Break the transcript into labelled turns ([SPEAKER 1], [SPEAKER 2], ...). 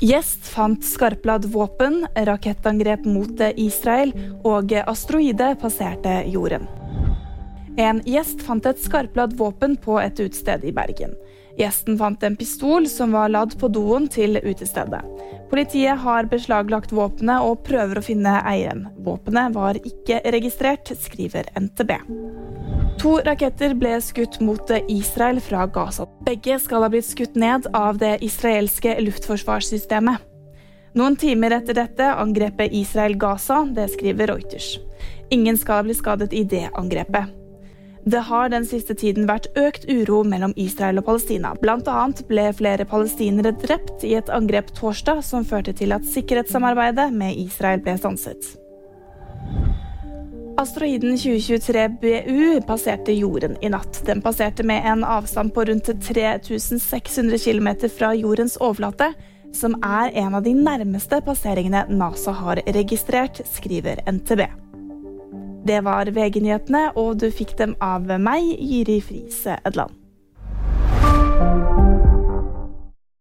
[SPEAKER 1] Gjest fant skarpladd våpen, rakettangrep mot Israel og asteroide passerte jorden. En gjest fant et skarpladd våpen på et utested i Bergen. Gjesten fant en pistol som var ladd på doen til utestedet. Politiet har beslaglagt våpenet og prøver å finne eieren. Våpenet var ikke registrert, skriver NTB. To raketter ble skutt mot Israel fra Gaza. Begge skal ha blitt skutt ned av det israelske luftforsvarssystemet. Noen timer etter dette angrepet Israel Gaza, det skriver Reuters. Ingen skal blitt skadet i det angrepet. Det har den siste tiden vært økt uro mellom Israel og Palestina. Blant annet ble flere palestinere drept i et angrep torsdag som førte til at sikkerhetssamarbeidet med Israel ble stanset. Asteroiden 2023 BU passerte jorden i natt. Den passerte med en avstand på rundt 3600 km fra jordens overflate, som er en av de nærmeste passeringene NASA har registrert, skriver NTB. Det var VG-nyhetene, og du fikk dem av meg, Jiri Friise Edland.